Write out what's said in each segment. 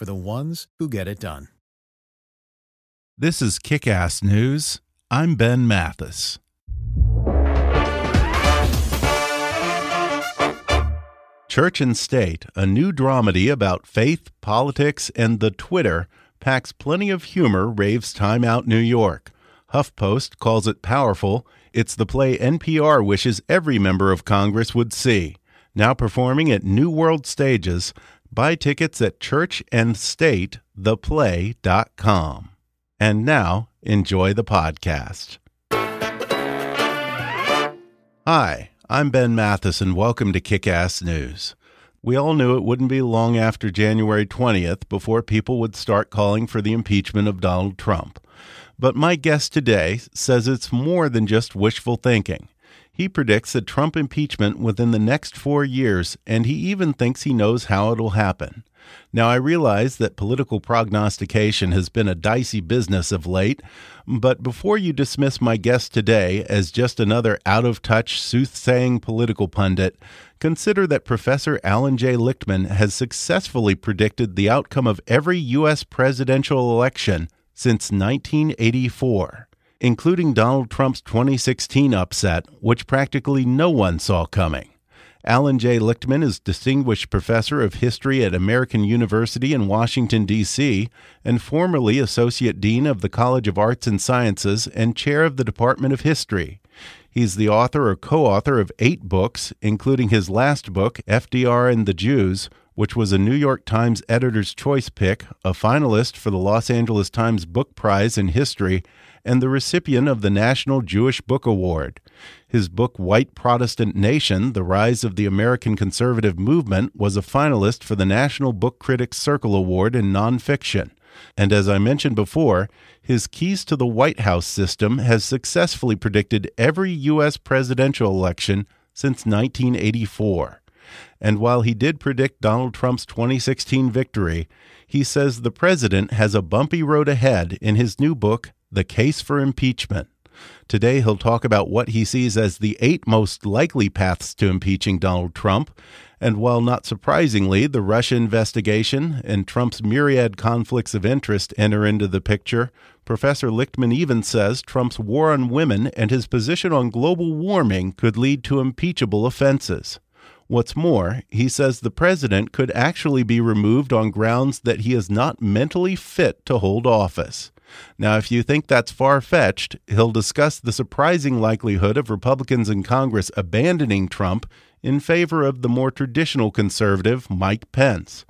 for the ones who get it done. This is Kick Ass News. I'm Ben Mathis. Church and State, a new dramedy about faith, politics, and the Twitter, packs plenty of humor, raves Time Out New York. HuffPost calls it powerful. It's the play NPR wishes every member of Congress would see. Now performing at New World Stages. Buy tickets at churchandstatetheplay.com. And now, enjoy the podcast. Hi, I'm Ben Mathis, and welcome to Kick Ass News. We all knew it wouldn't be long after January 20th before people would start calling for the impeachment of Donald Trump. But my guest today says it's more than just wishful thinking. He predicts a Trump impeachment within the next four years, and he even thinks he knows how it'll happen. Now, I realize that political prognostication has been a dicey business of late, but before you dismiss my guest today as just another out of touch, soothsaying political pundit, consider that Professor Allan J. Lichtman has successfully predicted the outcome of every U.S. presidential election since 1984 including Donald Trump's 2016 upset, which practically no one saw coming. Allan J. Lichtman is Distinguished Professor of History at American University in Washington, D.C., and formerly Associate Dean of the College of Arts and Sciences and Chair of the Department of History. He's the author or co author of eight books, including his last book, FDR and the Jews, which was a New York Times Editor's Choice pick, a finalist for the Los Angeles Times Book Prize in History, and the recipient of the National Jewish Book Award. His book, White Protestant Nation The Rise of the American Conservative Movement, was a finalist for the National Book Critics Circle Award in Nonfiction. And as I mentioned before, his Keys to the White House system has successfully predicted every U.S. presidential election since 1984. And while he did predict Donald Trump's 2016 victory, he says the president has a bumpy road ahead in his new book, The Case for Impeachment. Today, he'll talk about what he sees as the eight most likely paths to impeaching Donald Trump. And while not surprisingly, the Russia investigation and Trump's myriad conflicts of interest enter into the picture, Professor Lichtman even says Trump's war on women and his position on global warming could lead to impeachable offenses. What's more, he says the president could actually be removed on grounds that he is not mentally fit to hold office. Now, if you think that's far fetched, he'll discuss the surprising likelihood of Republicans in Congress abandoning Trump in favor of the more traditional conservative Mike Pence.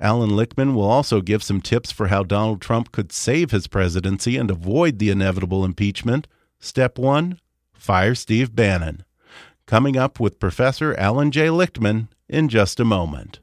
Allan Lichtman will also give some tips for how Donald Trump could save his presidency and avoid the inevitable impeachment. Step one fire Steve Bannon. Coming up with Professor Allan J. Lichtman in just a moment.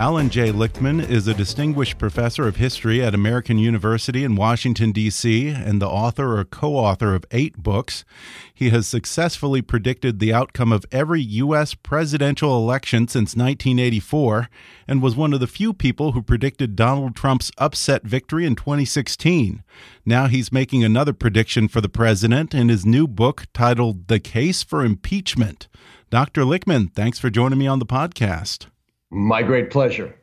Allan J. Lichtman is a distinguished professor of history at American University in Washington, D.C., and the author or co author of eight books. He has successfully predicted the outcome of every U.S. presidential election since 1984 and was one of the few people who predicted Donald Trump's upset victory in 2016. Now he's making another prediction for the president in his new book titled The Case for Impeachment. Dr. Lichtman, thanks for joining me on the podcast. My great pleasure.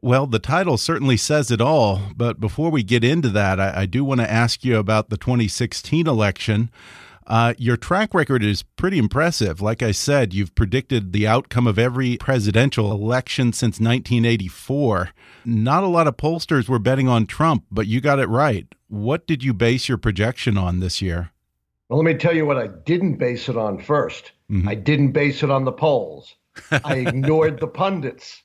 Well, the title certainly says it all, but before we get into that, I, I do want to ask you about the 2016 election. Uh, your track record is pretty impressive. Like I said, you've predicted the outcome of every presidential election since 1984. Not a lot of pollsters were betting on Trump, but you got it right. What did you base your projection on this year? Well, let me tell you what I didn't base it on 1st mm -hmm. I didn't base it on the polls. I ignored the pundits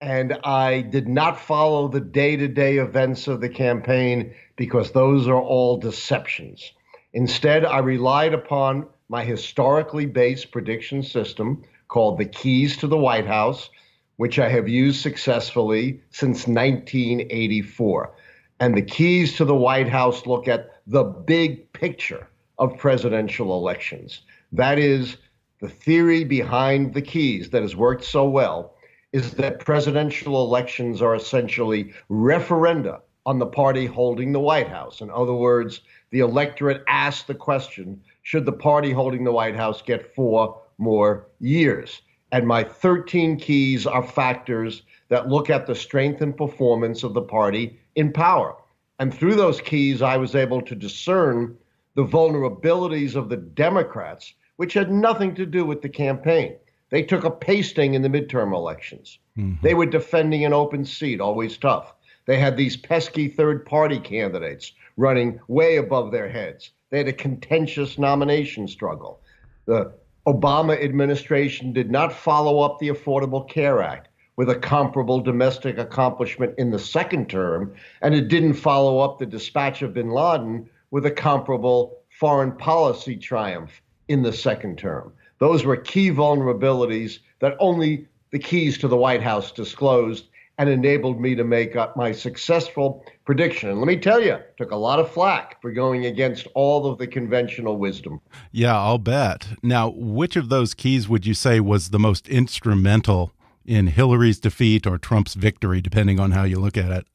and I did not follow the day to day events of the campaign because those are all deceptions. Instead, I relied upon my historically based prediction system called the Keys to the White House, which I have used successfully since 1984. And the keys to the White House look at the big picture of presidential elections. That is, the theory behind the keys that has worked so well is that presidential elections are essentially referenda on the party holding the White House. In other words, the electorate asked the question should the party holding the White House get four more years? And my 13 keys are factors that look at the strength and performance of the party in power. And through those keys, I was able to discern the vulnerabilities of the Democrats, which had nothing to do with the campaign. They took a pasting in the midterm elections. Mm-hmm. They were defending an open seat, always tough. They had these pesky third party candidates running way above their heads. They had a contentious nomination struggle. The Obama administration did not follow up the Affordable Care Act with a comparable domestic accomplishment in the second term, and it didn't follow up the dispatch of bin Laden with a comparable foreign policy triumph in the second term. Those were key vulnerabilities that only the keys to the White House disclosed and enabled me to make up my successful prediction. And let me tell you, took a lot of flack for going against all of the conventional wisdom. Yeah, I'll bet. Now, which of those keys would you say was the most instrumental in Hillary's defeat or Trump's victory, depending on how you look at it?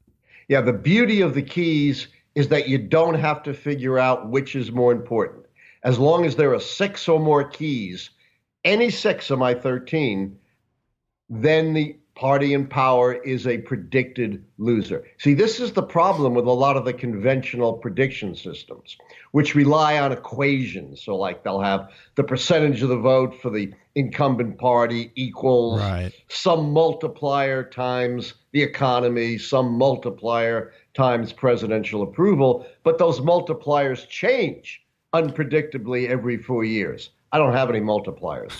Yeah, the beauty of the keys is that you don't have to figure out which is more important. As long as there are six or more keys, any six of my 13, then the party in power is a predicted loser. See, this is the problem with a lot of the conventional prediction systems, which rely on equations. So, like, they'll have the percentage of the vote for the incumbent party equals right. some multiplier times the economy, some multiplier times presidential approval. But those multipliers change unpredictably every four years. I don't have any multipliers.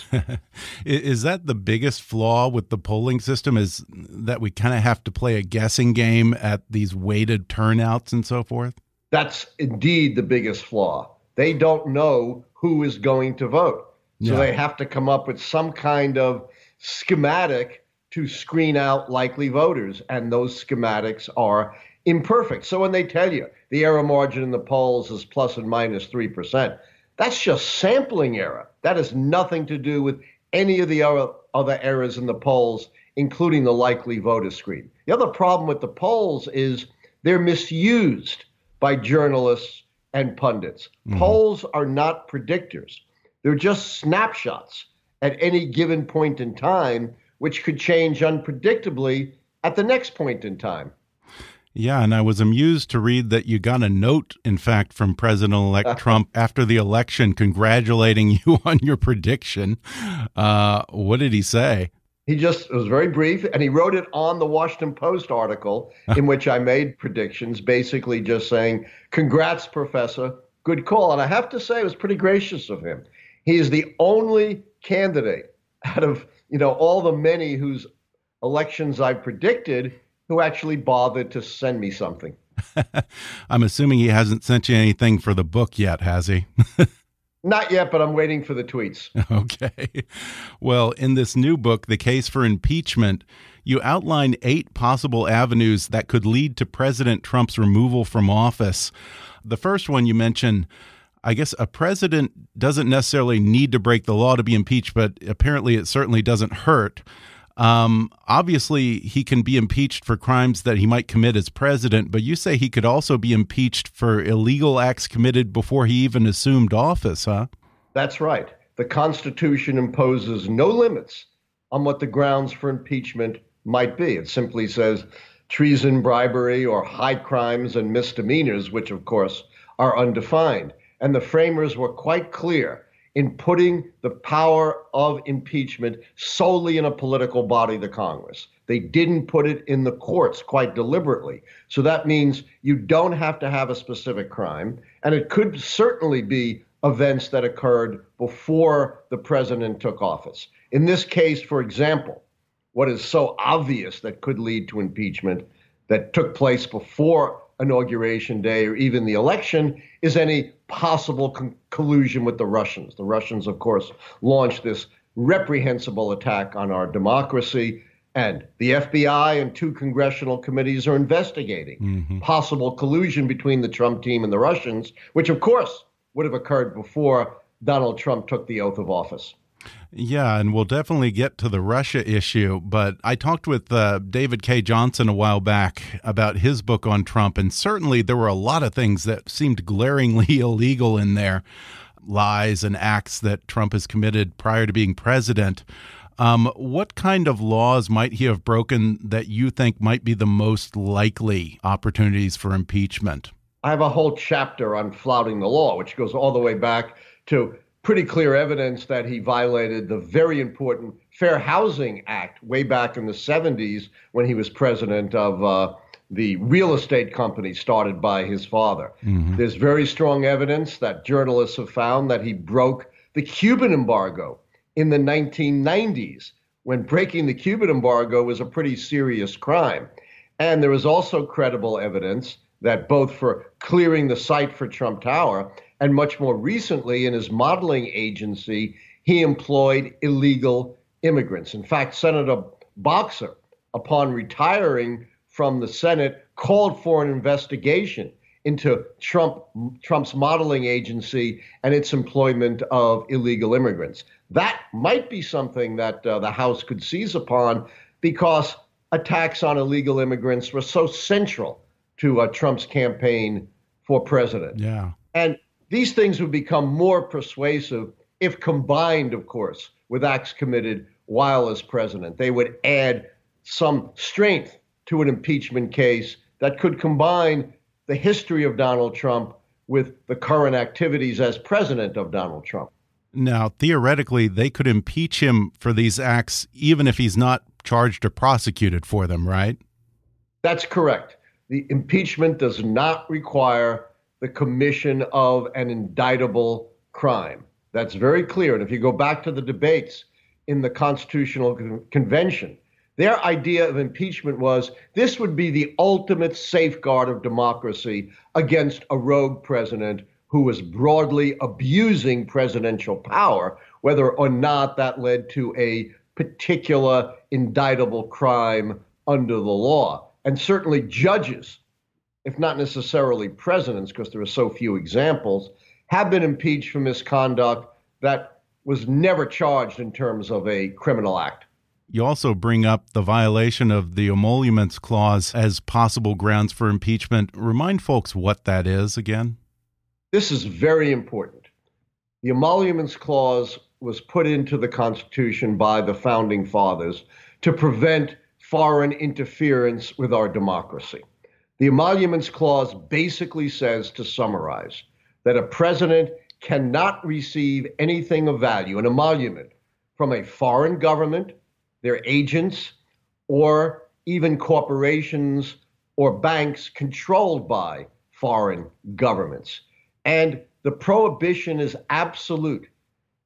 is that the biggest flaw with the polling system? Is that we kind of have to play a guessing game at these weighted turnouts and so forth? That's indeed the biggest flaw. They don't know who is going to vote. So yeah. they have to come up with some kind of schematic to screen out likely voters. And those schematics are imperfect. So when they tell you the error margin in the polls is plus and minus 3%, that's just sampling error. That has nothing to do with any of the other, other errors in the polls, including the likely voter screen. The other problem with the polls is they're misused by journalists and pundits. Mm-hmm. Polls are not predictors, they're just snapshots at any given point in time, which could change unpredictably at the next point in time. Yeah, and I was amused to read that you got a note, in fact, from President elect Trump after the election congratulating you on your prediction. Uh, what did he say? He just was very brief, and he wrote it on the Washington Post article in which I made predictions, basically just saying, Congrats, Professor. Good call. And I have to say, it was pretty gracious of him. He is the only candidate out of you know all the many whose elections I predicted who actually bothered to send me something. I'm assuming he hasn't sent you anything for the book yet, has he? Not yet, but I'm waiting for the tweets. Okay. Well, in this new book, The Case for Impeachment, you outline eight possible avenues that could lead to President Trump's removal from office. The first one you mention, I guess a president doesn't necessarily need to break the law to be impeached, but apparently it certainly doesn't hurt. Um, obviously, he can be impeached for crimes that he might commit as president, but you say he could also be impeached for illegal acts committed before he even assumed office, huh? That's right. the Constitution imposes no limits on what the grounds for impeachment might be. It simply says treason, bribery, or high crimes and misdemeanors, which of course are undefined. And the framers were quite clear in putting the power of impeachment solely in a political body, the Congress. They didn't put it in the courts quite deliberately. So that means you don't have to have a specific crime. And it could certainly be events that occurred before the president took office. In this case, for example, what is so obvious that could lead to impeachment that took place before inauguration day or even the election is any possible con- collusion with the Russians. The Russians, of course, launched this reprehensible attack on our democracy. And the FBI and two congressional committees are investigating mm-hmm. possible collusion between the Trump team and the Russians, which, of course, would have occurred before Donald Trump took the oath of office. Yeah, and we'll definitely get to the Russia issue. But I talked with uh, David Cay Johnston a while back about his book on Trump, and certainly there were a lot of things that seemed glaringly illegal in there lies and acts that Trump has committed prior to being president. Um, what kind of laws might he have broken that you think might be the most likely opportunities for impeachment? I have a whole chapter on flouting the law, which goes all the way back to pretty clear evidence that he violated the very important Fair Housing Act way back in the 70s when he was president of uh, the real estate company started by his father. Mm-hmm. There's very strong evidence that journalists have found that he broke the Cuban embargo in the 1990s when breaking the Cuban embargo was a pretty serious crime. And there is also credible evidence that both for clearing the site for Trump Tower and much more recently in his modeling agency, he employed illegal immigrants. In fact, Senator Boxer, upon retiring from the Senate, called for an investigation into Trump, Trump's modeling agency and its employment of illegal immigrants. That might be something that uh, the House could seize upon because attacks on illegal immigrants were so central to uh, Trump's campaign for president. Yeah. And these things would become more persuasive if combined, of course, with acts committed while as president. They would add some strength to an impeachment case that could combine the history of Donald Trump with the current activities as president of Donald Trump. Now, theoretically, they could impeach him for these acts even if he's not charged or prosecuted for them, right? That's correct the impeachment does not require the commission of an indictable crime. That's very clear. And if you go back to the debates in the Constitutional Con- Convention, their idea of impeachment was this would be the ultimate safeguard of democracy against a rogue president who was broadly abusing presidential power, whether or not that led to a particular indictable crime under the law and certainly judges, if not necessarily presidents, because there are so few examples, have been impeached for misconduct that was never charged in terms of a criminal act. You also bring up the violation of the emoluments clause as possible grounds for impeachment. Remind folks what that is again. This is very important. The emoluments clause was put into the Constitution by the founding fathers to prevent foreign interference with our democracy. The Emoluments Clause basically says, to summarize, that a president cannot receive anything of value, an emolument, from a foreign government, their agents, or even corporations or banks controlled by foreign governments. And the prohibition is absolute.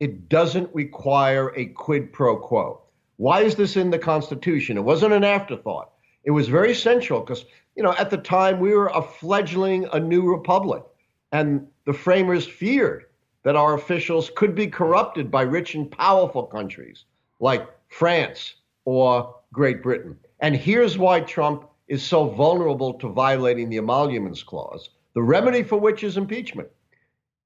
It doesn't require a quid pro quo. Why is this in the Constitution? It wasn't an afterthought. It was very central because, you know, at the time we were a fledgling, a new republic, and the framers feared that our officials could be corrupted by rich and powerful countries like France or Great Britain. And here's why Trump is so vulnerable to violating the Emoluments Clause, the remedy for which is impeachment.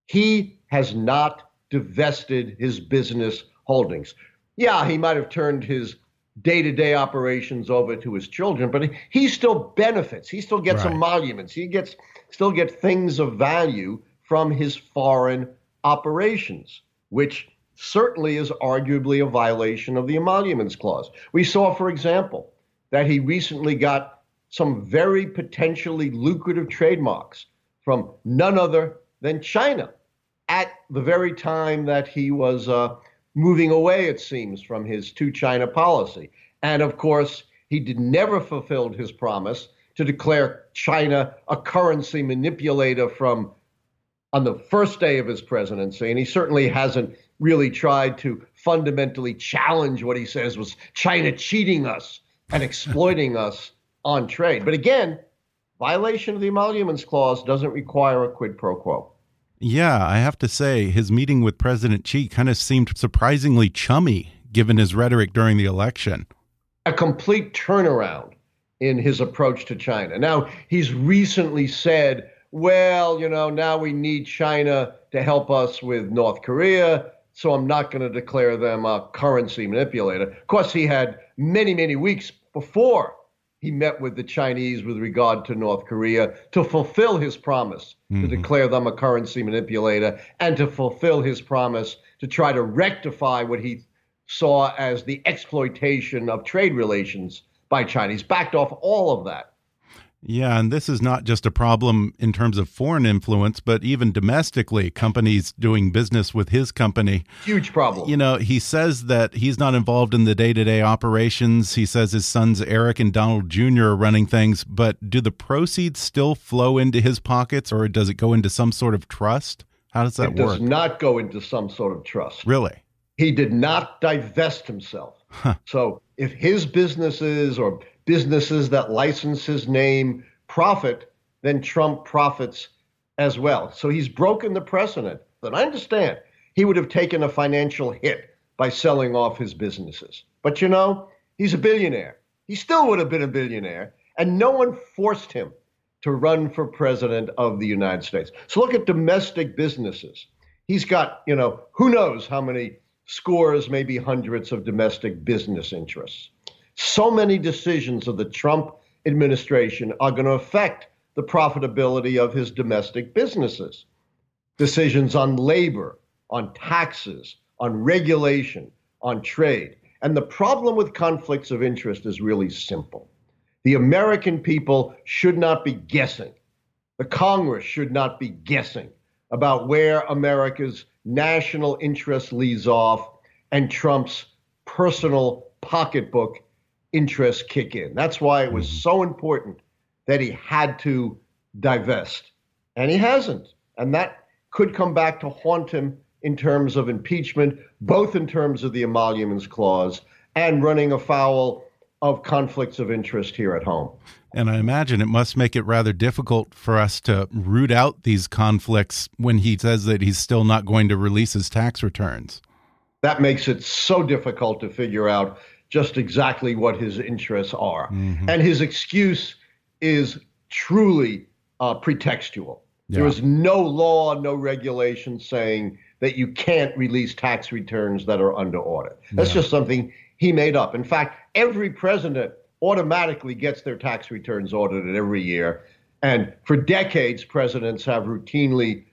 He has not divested his business holdings yeah, he might have turned his day to day operations over to his children, but he, still benefits. He still gets right. emoluments. He gets still gets things of value from his foreign operations, which certainly is arguably a violation of the emoluments clause. We saw, for example, that he recently got some very potentially lucrative trademarks from none other than China at the very time that he was uh, moving away, it seems, from his two China policy. And of course, he did never fulfilled his promise to declare China a currency manipulator from on the first day of his presidency. And he certainly hasn't really tried to fundamentally challenge what he says was China cheating us and exploiting us on trade. But again, violation of the emoluments clause doesn't require a quid pro quo. Yeah, I have to say, his meeting with President Xi kind of seemed surprisingly chummy given his rhetoric during the election. A complete turnaround in his approach to China. Now, he's recently said, well, you know, now we need China to help us with North Korea, so I'm not going to declare them a currency manipulator. Of course, he had many, many weeks before he met with the Chinese with regard to North Korea to fulfill his promise mm-hmm. to declare them a currency manipulator and to fulfill his promise to try to rectify what he saw as the exploitation of trade relations by Chinese. Backed off all of that. Yeah, and this is not just a problem in terms of foreign influence, but even domestically, companies doing business with his company. Huge problem. You know, he says that he's not involved in the day to day operations. He says his sons, Eric and Donald Jr., are running things, but do the proceeds still flow into his pockets or does it go into some sort of trust? How does that it work? It does not go into some sort of trust. Really? He did not divest himself. Huh. So if his businesses or businesses that license his name profit, then Trump profits as well. So he's broken the precedent. But I understand he would have taken a financial hit by selling off his businesses. But you know, he's a billionaire. He still would have been a billionaire, and no one forced him to run for president of the United States. So look at domestic businesses. He's got, you know, who knows how many scores, maybe hundreds of domestic business interests. So many decisions of the Trump administration are going to affect the profitability of his domestic businesses. Decisions on labor, on taxes, on regulation, on trade. And the problem with conflicts of interest is really simple. The American people should not be guessing. The Congress should not be guessing about where America's national interest leads off and Trump's personal pocketbook interests kick in. That's why it was mm-hmm. so important that he had to divest. And he hasn't. And that could come back to haunt him in terms of impeachment, both in terms of the emoluments clause and running afoul of conflicts of interest here at home. And I imagine it must make it rather difficult for us to root out these conflicts when he says that he's still not going to release his tax returns. That makes it so difficult to figure out just exactly what his interests are. Mm-hmm. And his excuse is truly uh, pretextual. Yeah. There is no law, no regulation saying that you can't release tax returns that are under audit. That's yeah. just something he made up. In fact, every president automatically gets their tax returns audited every year. And for decades, presidents have routinely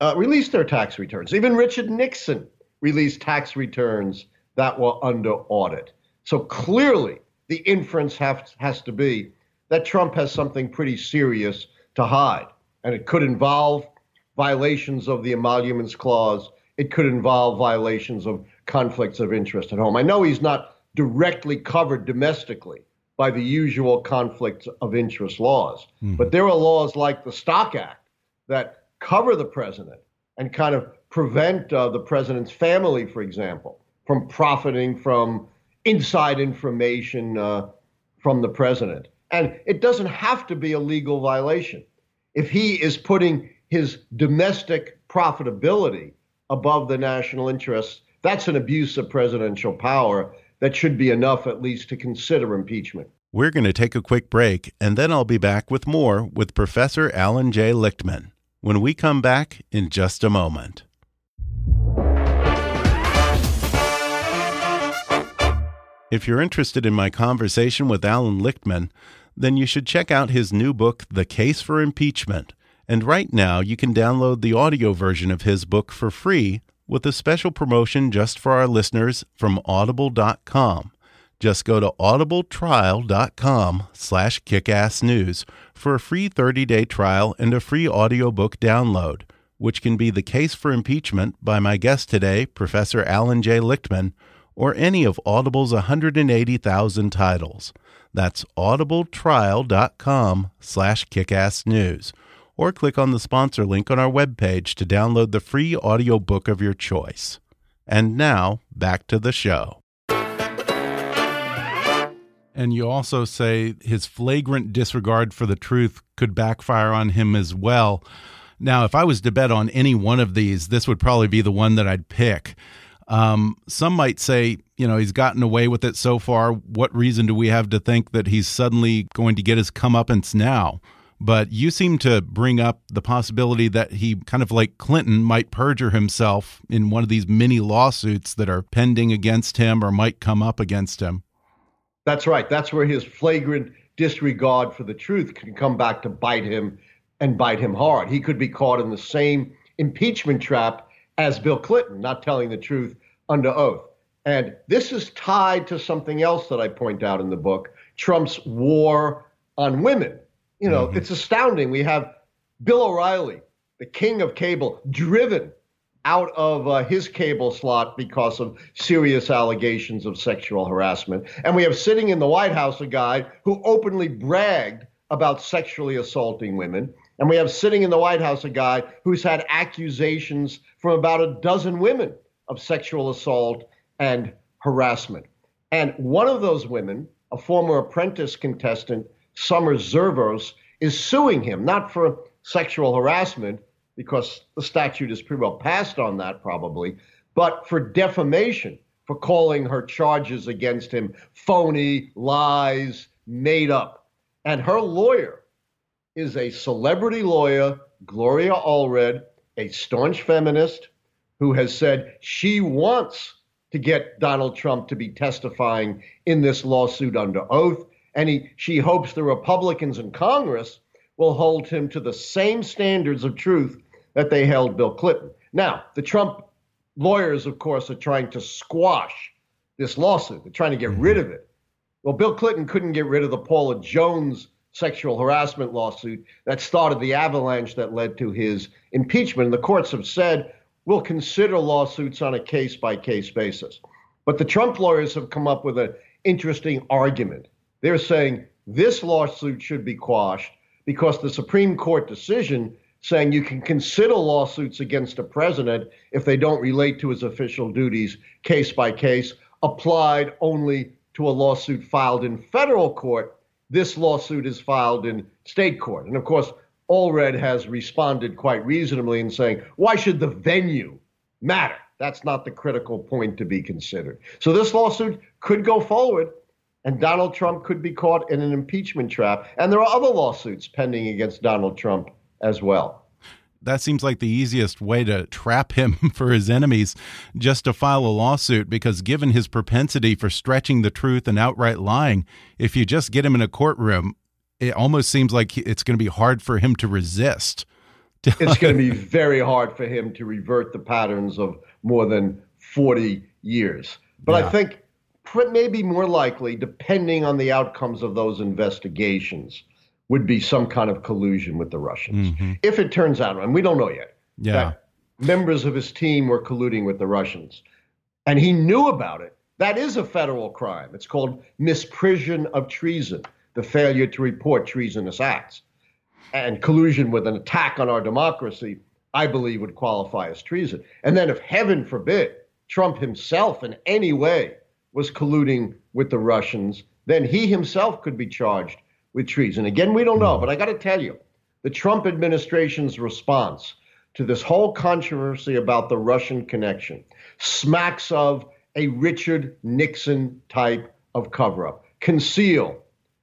uh, released their tax returns. Even Richard Nixon released tax returns that were under audit. So clearly, the inference have, has to be that Trump has something pretty serious to hide. And it could involve violations of the emoluments clause. It could involve violations of conflicts of interest at home. I know he's not directly covered domestically by the usual conflicts of interest laws, mm-hmm. but there are laws like the Stock Act that cover the president and kind of prevent uh, the president's family, for example, from profiting from inside information uh, from the president. And it doesn't have to be a legal violation. If he is putting his domestic profitability above the national interests, that's an abuse of presidential power that should be enough, at least, to consider impeachment. We're going to take a quick break, and then I'll be back with more with Professor Allan J. Lichtman when we come back in just a moment. If you're interested in my conversation with Allan Lichtman, then you should check out his new book, The Case for Impeachment. And right now, you can download the audio version of his book for free with a special promotion just for our listeners from audible.com. Just go to audibletrial.com slash kickassnews for a free 30-day trial and a free audiobook download, which can be The Case for Impeachment by my guest today, Professor Allan J. Lichtman, or any of Audible's 180,000 titles. That's audibletrial.com slash kickassnews or click on the sponsor link on our webpage to download the free audiobook of your choice. And now, back to the show. And you also say his flagrant disregard for the truth could backfire on him as well. Now, if I was to bet on any one of these, this would probably be the one that I'd pick. Um, some might say, you know, he's gotten away with it so far. What reason do we have to think that he's suddenly going to get his comeuppance now? But you seem to bring up the possibility that he, kind of like Clinton, might perjure himself in one of these mini lawsuits that are pending against him or might come up against him. That's right. That's where his flagrant disregard for the truth can come back to bite him and bite him hard. He could be caught in the same impeachment trap as Bill Clinton, not telling the truth under oath. And this is tied to something else that I point out in the book Trump's war on women. You know, mm-hmm. it's astounding. We have Bill O'Reilly, the king of cable, driven out of uh, his cable slot because of serious allegations of sexual harassment. And we have sitting in the White House a guy who openly bragged about sexually assaulting women. And we have sitting in the White House a guy who's had accusations from about a dozen women of sexual assault and harassment. And one of those women, a former apprentice contestant, Summer Zervos, is suing him, not for sexual harassment, because the statute is pretty well passed on that probably, but for defamation, for calling her charges against him phony, lies, made up. And her lawyer is a celebrity lawyer, Gloria Allred, a staunch feminist who has said she wants to get Donald Trump to be testifying in this lawsuit under oath. And he, she hopes the Republicans in Congress will hold him to the same standards of truth that they held Bill Clinton. Now, the Trump lawyers, of course, are trying to squash this lawsuit. They're trying to get mm-hmm. rid of it. Well, Bill Clinton couldn't get rid of the Paula Jones sexual harassment lawsuit that started the avalanche that led to his impeachment. And the courts have said we'll consider lawsuits on a case by case basis. But the Trump lawyers have come up with an interesting argument. They're saying this lawsuit should be quashed because the Supreme Court decision saying you can consider lawsuits against a president if they don't relate to his official duties case by case, applied only to a lawsuit filed in federal court. This lawsuit is filed in state court. And of course, Allred has responded quite reasonably in saying, why should the venue matter? That's not the critical point to be considered. So this lawsuit could go forward, and Donald Trump could be caught in an impeachment trap. And there are other lawsuits pending against Donald Trump as well. That seems like the easiest way to trap him for his enemies, just to file a lawsuit, because given his propensity for stretching the truth and outright lying, if you just get him in a courtroom, it almost seems like it's going to be hard for him to resist. it's going to be very hard for him to revert the patterns of more than 40 years. But yeah. I think maybe more likely, depending on the outcomes of those investigations, would be some kind of collusion with the Russians. Mm-hmm. If it turns out, and we don't know yet, yeah. that members of his team were colluding with the Russians, and he knew about it, that is a federal crime. It's called misprision of treason, the failure to report treasonous acts. And collusion with an attack on our democracy, I believe, would qualify as treason. And then, if heaven forbid, Trump himself in any way was colluding with the Russians, then he himself could be charged with treason. Again, we don't know, hmm. but I got to tell you, the Trump administration's response to this whole controversy about the Russian connection smacks of a Richard Nixon type of cover up. Conceal,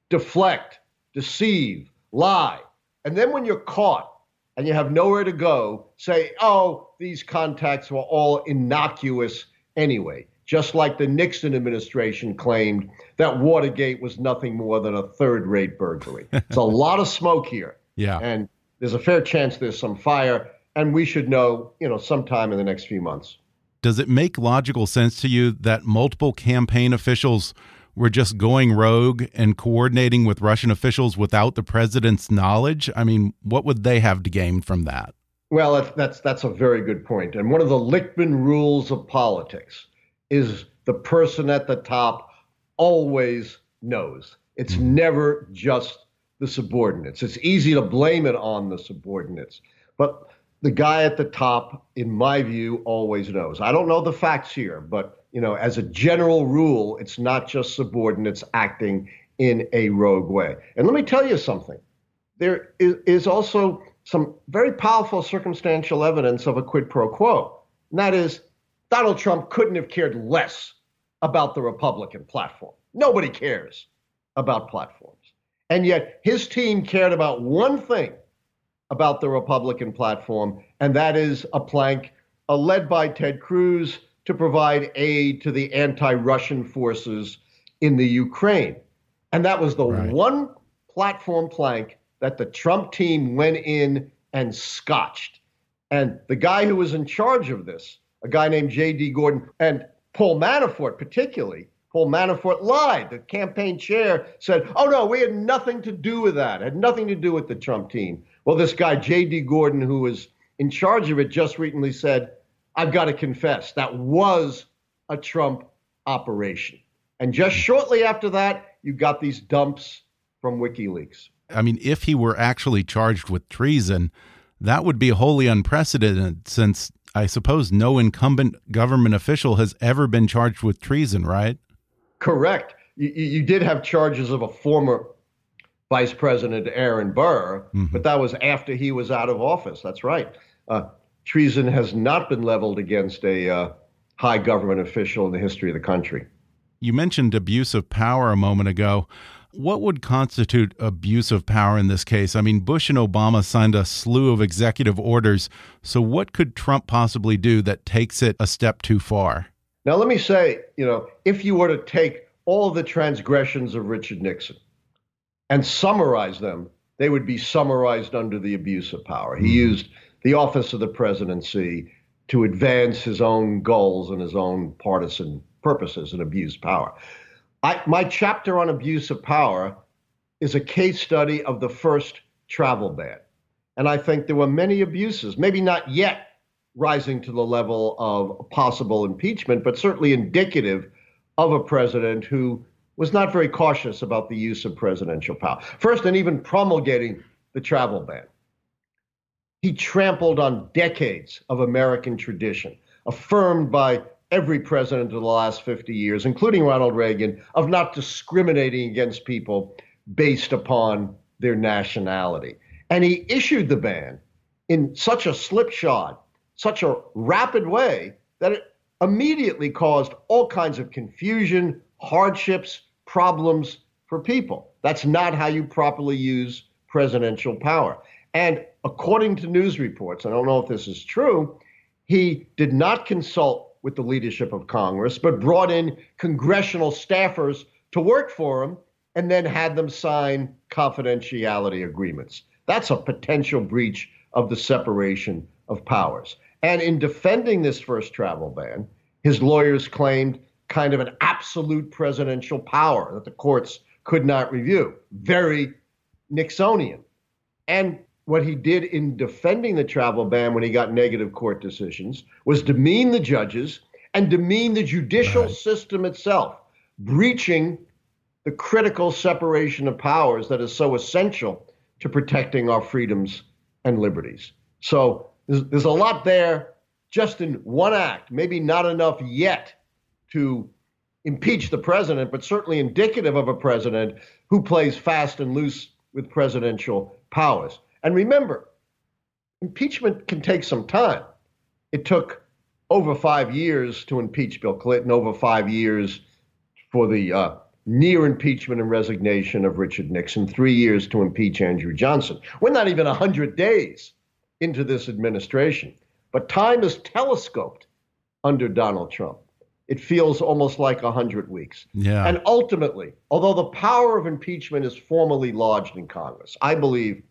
deflect, deceive, lie. And then when you're caught and you have nowhere to go, say, oh, these contacts were all innocuous anyway just like the Nixon administration claimed that Watergate was nothing more than a third rate burglary. It's a lot of smoke here. Yeah. And there's a fair chance there's some fire, and we should know, you know, sometime in the next few months. does it make logical sense to you that multiple campaign officials were just going rogue and coordinating with Russian officials without the president's knowledge? I mean, what would they have to gain from that? Well, that's that's, that's a very good point. And one of the Lichtman rules of politics is the person at the top always knows. It's mm-hmm. never just the subordinates. It's easy to blame it on the subordinates, but the guy at the top, in my view, always knows. I don't know the facts here, but you know, as a general rule, it's not just subordinates acting in a rogue way. And let me tell you something. There is, is also some very powerful circumstantial evidence of a quid pro quo. And that is, Donald Trump couldn't have cared less about the Republican platform. Nobody cares about platforms. And yet his team cared about one thing about the Republican platform, and that is a plank uh, led by Ted Cruz to provide aid to the anti Russian forces in the Ukraine. And that was the right. one platform plank that the Trump team went in and scotched. And the guy who was in charge of this, a guy named J.D. Gordon, and Paul Manafort particularly, Paul Manafort lied. The campaign chair said, oh no, we had nothing to do with that, had nothing to do with the Trump team. Well, this guy, J.D. Gordon, who was in charge of it, just recently said, I've got to confess, that was a Trump operation. And just shortly after that, you got these dumps from WikiLeaks. I mean, if he were actually charged with treason, that would be wholly unprecedented since I suppose no incumbent government official has ever been charged with treason, right? Correct. You, you did have charges of a former Vice President Aaron Burr, mm -hmm. but that was after he was out of office. That's right. Uh, treason has not been leveled against a uh, high government official in the history of the country. You mentioned abuse of power a moment ago. What would constitute abuse of power in this case? I mean, Bush and Obama signed a slew of executive orders. So, what could Trump possibly do that takes it a step too far? Now, let me say, you know, if you were to take all the transgressions of Richard Nixon and summarize them, they would be summarized under the abuse of power. He mm -hmm. used the office of the presidency to advance his own goals and his own partisan purposes and abuse power. I, my chapter on abuse of power is a case study of the first travel ban. And I think there were many abuses, maybe not yet rising to the level of possible impeachment, but certainly indicative of a president who was not very cautious about the use of presidential power. First, and even promulgating the travel ban. He trampled on decades of American tradition, affirmed by every president of the last 50 years, including Ronald Reagan, of not discriminating against people based upon their nationality. And he issued the ban in such a slipshod, such a rapid way that it immediately caused all kinds of confusion, hardships, problems for people. That's not how you properly use presidential power. And according to news reports, I don't know if this is true, he did not consult with the leadership of Congress, but brought in congressional staffers to work for him and then had them sign confidentiality agreements. That's a potential breach of the separation of powers. And in defending this first travel ban, his lawyers claimed kind of an absolute presidential power that the courts could not review. Very Nixonian. And what he did in defending the travel ban when he got negative court decisions was demean the judges and demean the judicial right. system itself, breaching the critical separation of powers that is so essential to protecting our freedoms and liberties. So there's, there's a lot there just in one act, maybe not enough yet to impeach the president, but certainly indicative of a president who plays fast and loose with presidential powers. And remember, impeachment can take some time. It took over five years to impeach Bill Clinton, over five years for the uh, near impeachment and resignation of Richard Nixon, three years to impeach Andrew Johnson. We're not even 100 days into this administration, but time is telescoped under Donald Trump. It feels almost like 100 weeks. Yeah. And ultimately, although the power of impeachment is formally lodged in Congress, I believe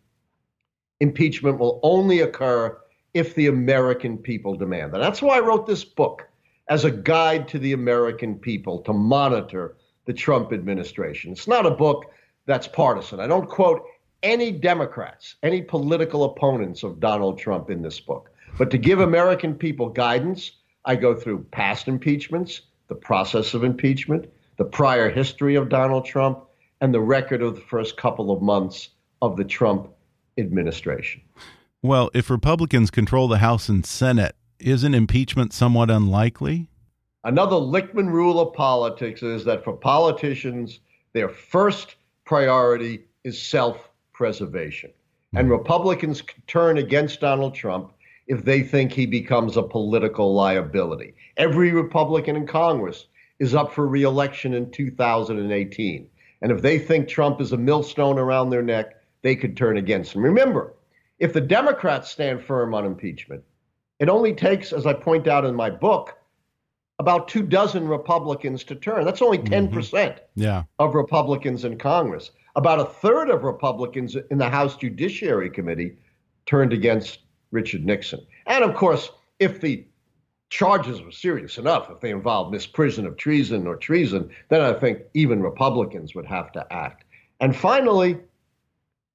impeachment will only occur if the American people demand that. That's why I wrote this book. as a guide to the American people to monitor the Trump administration. It's not a book that's partisan. I don't quote any Democrats, any political opponents of Donald Trump in this book. But to give American people guidance, I go through past impeachments, the process of impeachment, the prior history of Donald Trump, and the record of the first couple of months of the Trump administration. Well, if Republicans control the House and Senate, isn't impeachment somewhat unlikely? Another Lichtman rule of politics is that for politicians, their first priority is self preservation. And hmm. Republicans turn against Donald Trump if they think he becomes a political liability. Every Republican in Congress is up for reelection in 2018. And if they think Trump is a millstone around their neck, they could turn against him. Remember, if the Democrats stand firm on impeachment, it only takes, as I point out in my book, about two dozen Republicans to turn. That's only 10% mm-hmm. yeah. of Republicans in Congress. About a third of Republicans in the House Judiciary Committee turned against Richard Nixon. And of course, if the charges were serious enough, if they involved misprision of treason or treason, then I think even Republicans would have to act. And finally,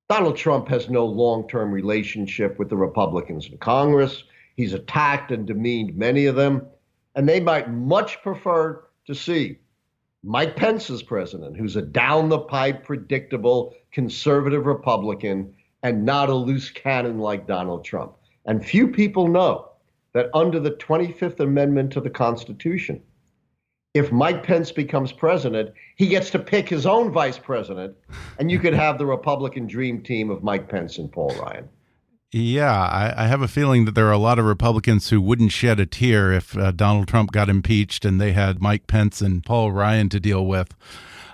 Donald Trump has no long term relationship with the Republicans in Congress. He's attacked and demeaned many of them, and they might much prefer to see Mike Pence as president, who's a down the pipe, predictable conservative Republican and not a loose cannon like Donald Trump. And few people know that under the 25th Amendment to the Constitution, if Mike Pence becomes president, he gets to pick his own vice president, and you could have the Republican dream team of Mike Pence and Paul Ryan. Yeah, I, I, have a feeling that there are a lot of Republicans who wouldn't shed a tear if uh, Donald Trump got impeached and they had Mike Pence and Paul Ryan to deal with.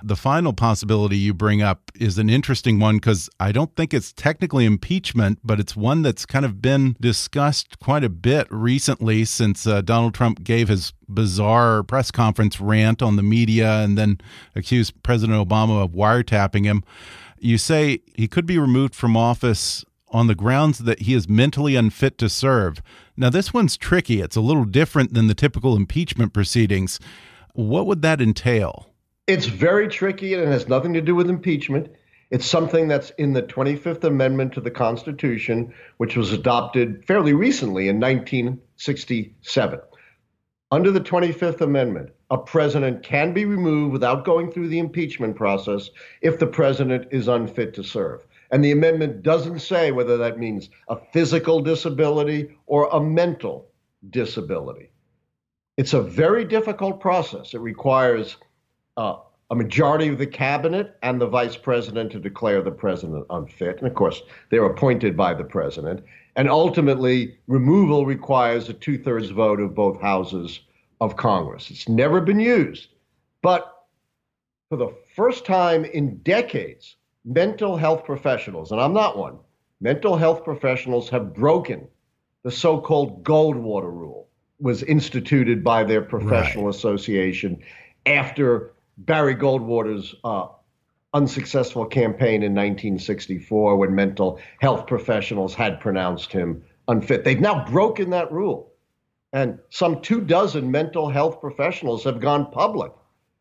The final possibility you bring up is an interesting one because I don't think it's technically impeachment, but it's one that's kind of been discussed quite a bit recently since uh, Donald Trump gave his bizarre press conference rant on the media and then accused President Obama of wiretapping him. You say he could be removed from office on the grounds that he is mentally unfit to serve. Now, this one's tricky. It's a little different than the typical impeachment proceedings. What would that entail? It's very tricky and it has nothing to do with impeachment. It's something that's in the 25th Amendment to the Constitution, which was adopted fairly recently in 1967. Under the 25th Amendment, a president can be removed without going through the impeachment process if the president is unfit to serve. And the amendment doesn't say whether that means a physical disability or a mental disability. It's a very difficult process. It requires uh, a majority of the cabinet and the vice president to declare the president unfit. And of course, they're appointed by the president. And ultimately, removal requires a two thirds vote of both houses of Congress. It's never been used. But for the first time in decades, mental health professionals, and I'm not one, mental health professionals have broken the so called Goldwater rule, was instituted by their professional right. association after Barry Goldwater's uh, unsuccessful campaign in 1964 when mental health professionals had pronounced him unfit. They've now broken that rule. And some two dozen mental health professionals have gone public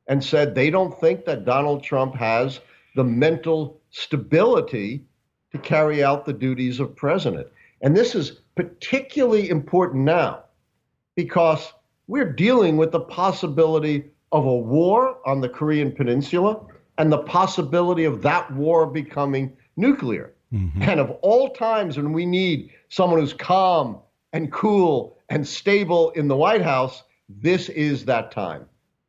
and said they don't think that Donald Trump has the mental stability to carry out the duties of president. And this is particularly important now because we're dealing with the possibility of a war on the Korean Peninsula and the possibility of that war becoming nuclear. Mm-hmm. And of all times when we need someone who's calm and cool and stable in the White House, this is that time.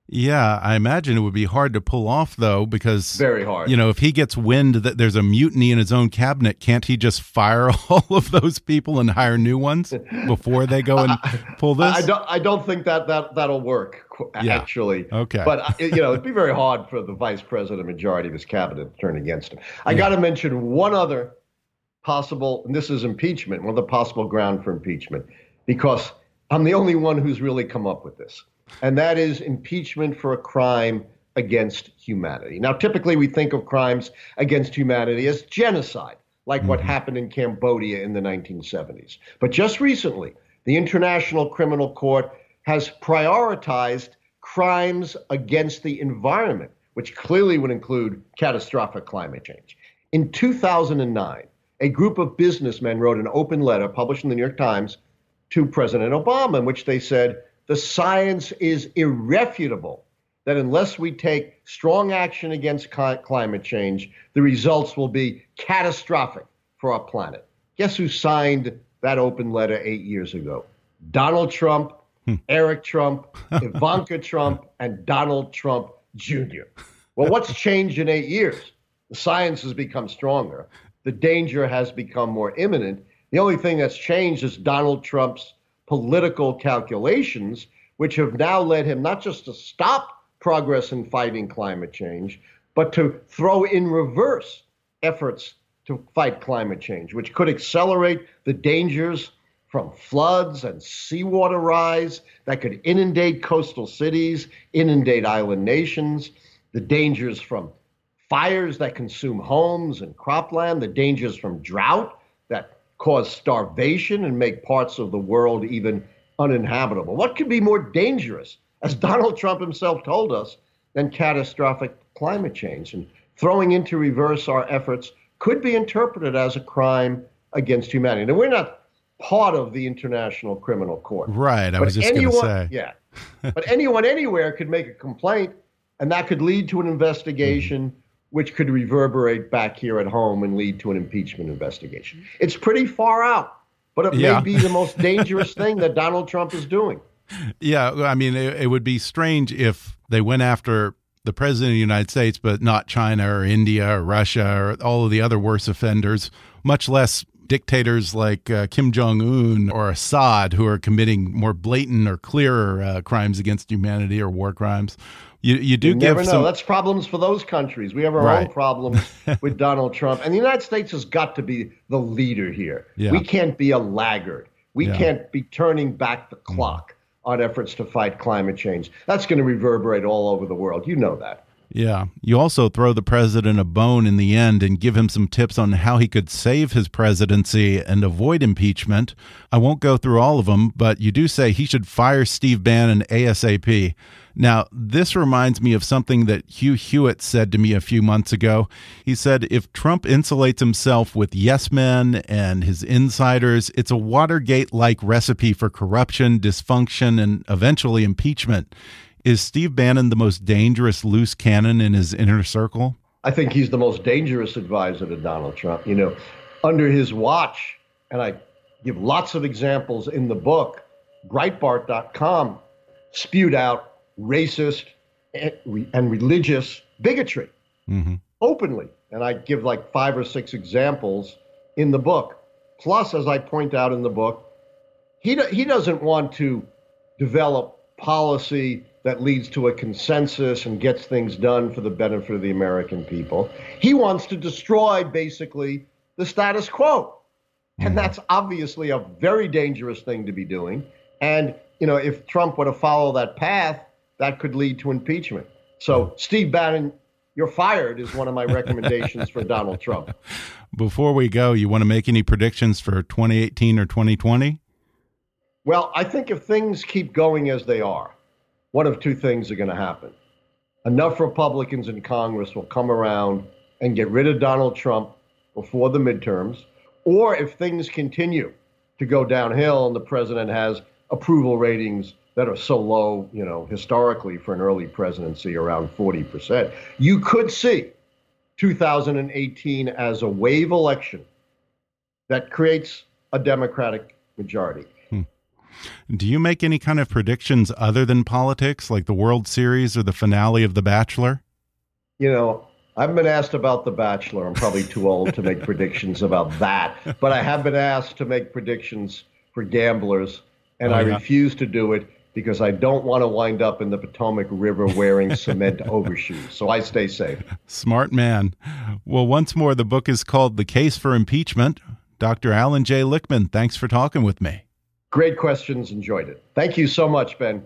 Yeah, I imagine it would be hard to pull off though, because very hard. You know, if he gets wind that there's a mutiny in his own cabinet, can't he just fire all of those people and hire new ones before they go and pull this? I, don't. I don't think that that that'll work. Yeah. Actually, okay. But uh, you know, it'd be very hard for the vice president, majority of his cabinet, to turn against him. I yeah. got to mention one other possible, and this is impeachment. One of the possible ground for impeachment, because I'm the only one who's really come up with this and that is impeachment for a crime against humanity. Now, typically we think of crimes against humanity as genocide, like mm-hmm. what happened in Cambodia in the 1970s. But just recently, the International Criminal Court has prioritized crimes against the environment, which clearly would include catastrophic climate change. In 2009, a group of businessmen wrote an open letter published in the New York Times to President Obama, in which they said the science is irrefutable that unless we take strong action against climate change, the results will be catastrophic for our planet. Guess who signed that open letter eight years ago? Donald Trump, hmm. Eric Trump, Ivanka Trump, and Donald Trump Jr. Well, what's changed in eight years? The science has become stronger. The danger has become more imminent. The only thing that's changed is Donald Trump's political calculations, which have now led him not just to stop progress in fighting climate change, but to throw in reverse efforts to fight climate change, which could accelerate the dangers from floods and seawater rise that could inundate coastal cities, inundate island nations, the dangers from fires that consume homes and cropland, the dangers from drought that cause starvation and make parts of the world even uninhabitable. What could be more dangerous as Donald Trump himself told us, than catastrophic climate change. And throwing into reverse our efforts could be interpreted as a crime against humanity. Now, we're not part of the International Criminal Court. Right. I was just going to say. Yeah. but anyone anywhere could make a complaint, and that could lead to an investigation. Mm-hmm. Which could reverberate back here at home and lead to an impeachment investigation. It's pretty far out, but it yeah. may be the most dangerous thing that Donald Trump is doing yeah, I mean, it, it, would be strange if they went after the president of the United States, but not China or India or Russia or all of the other worse offenders, much less dictators like uh, Kim Jong Un or Assad, who are committing more blatant or clearer uh, crimes against humanity or war crimes. You, you do you give never some... know. That's problems for those countries. We have our right. own problems with Donald Trump, and the United States has got to be the leader here. Yeah. We can't be a laggard. We yeah. can't be turning back the clock on efforts to fight climate change. That's going to reverberate all over the world. You know that. Yeah. You also throw the president a bone in the end and give him some tips on how he could save his presidency and avoid impeachment. I won't go through all of them, but you do say he should fire Steve Bannon ASAP. Now, this reminds me of something that Hugh Hewitt said to me a few months ago. He said if Trump insulates himself with yes men and his insiders, it's a Watergate like recipe for corruption, dysfunction, and eventually impeachment. Is Steve Bannon the most dangerous loose cannon in his inner circle? I think he's the most dangerous advisor to Donald Trump. You know, under his watch, and I give lots of examples in the book, Breitbart.com spewed out racist and religious bigotry mm-hmm. openly. And I give like five or six examples in the book. Plus, as I point out in the book, he, do, he doesn't want to develop policy that leads to a consensus and gets things done for the benefit of the American people. He wants to destroy basically the status quo. And mm-hmm. that's obviously a very dangerous thing to be doing. And, you know, if Trump were to follow that path, that could lead to impeachment. So, Steve Bannon, you're fired is one of my recommendations for Donald Trump. Before we go, you want to make any predictions for 2018 or 2020? Well, I think if things keep going as they are, one of two things are going to happen. Enough Republicans in Congress will come around and get rid of Donald Trump before the midterms, or if things continue to go downhill and the president has approval ratings that are so low, you know, historically for an early presidency, around 40%. You could see 2018 as a wave election that creates a Democratic majority. Do you make any kind of predictions other than politics, like the World Series or the finale of The Bachelor? You know, I've been asked about The Bachelor. I'm probably too old to make predictions about that, but I have been asked to make predictions for gamblers, and oh, I yeah. refuse to do it because I don't want to wind up in the Potomac River wearing cement overshoes. So I stay safe. Smart man. Well, once more, the book is called The Case for Impeachment. Dr. Allan J. Lichtman, thanks for talking with me. Great questions. Enjoyed it. Thank you so much, Ben.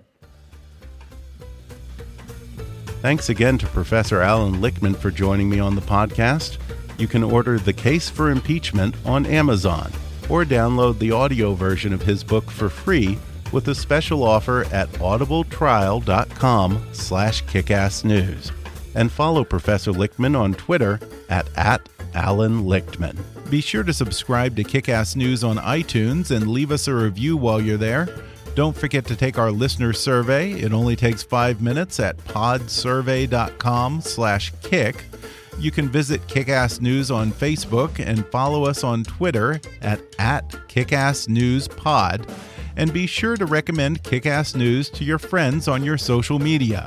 Thanks again to Professor Allan Lichtman for joining me on the podcast. You can order The Case for Impeachment on Amazon or download the audio version of his book for free with a special offer at audibletrial.com slash kickassnews. And follow Professor Lichtman on Twitter at, at Allan Lichtman. Be sure to subscribe to Kickass News on iTunes and leave us a review while you're there. Don't forget to take our listener survey. It only takes five minutes at podsurvey.com slash kick. You can visit Kickass News on Facebook and follow us on Twitter at, at KickassNewsPod. And be sure to recommend Kickass News to your friends on your social media.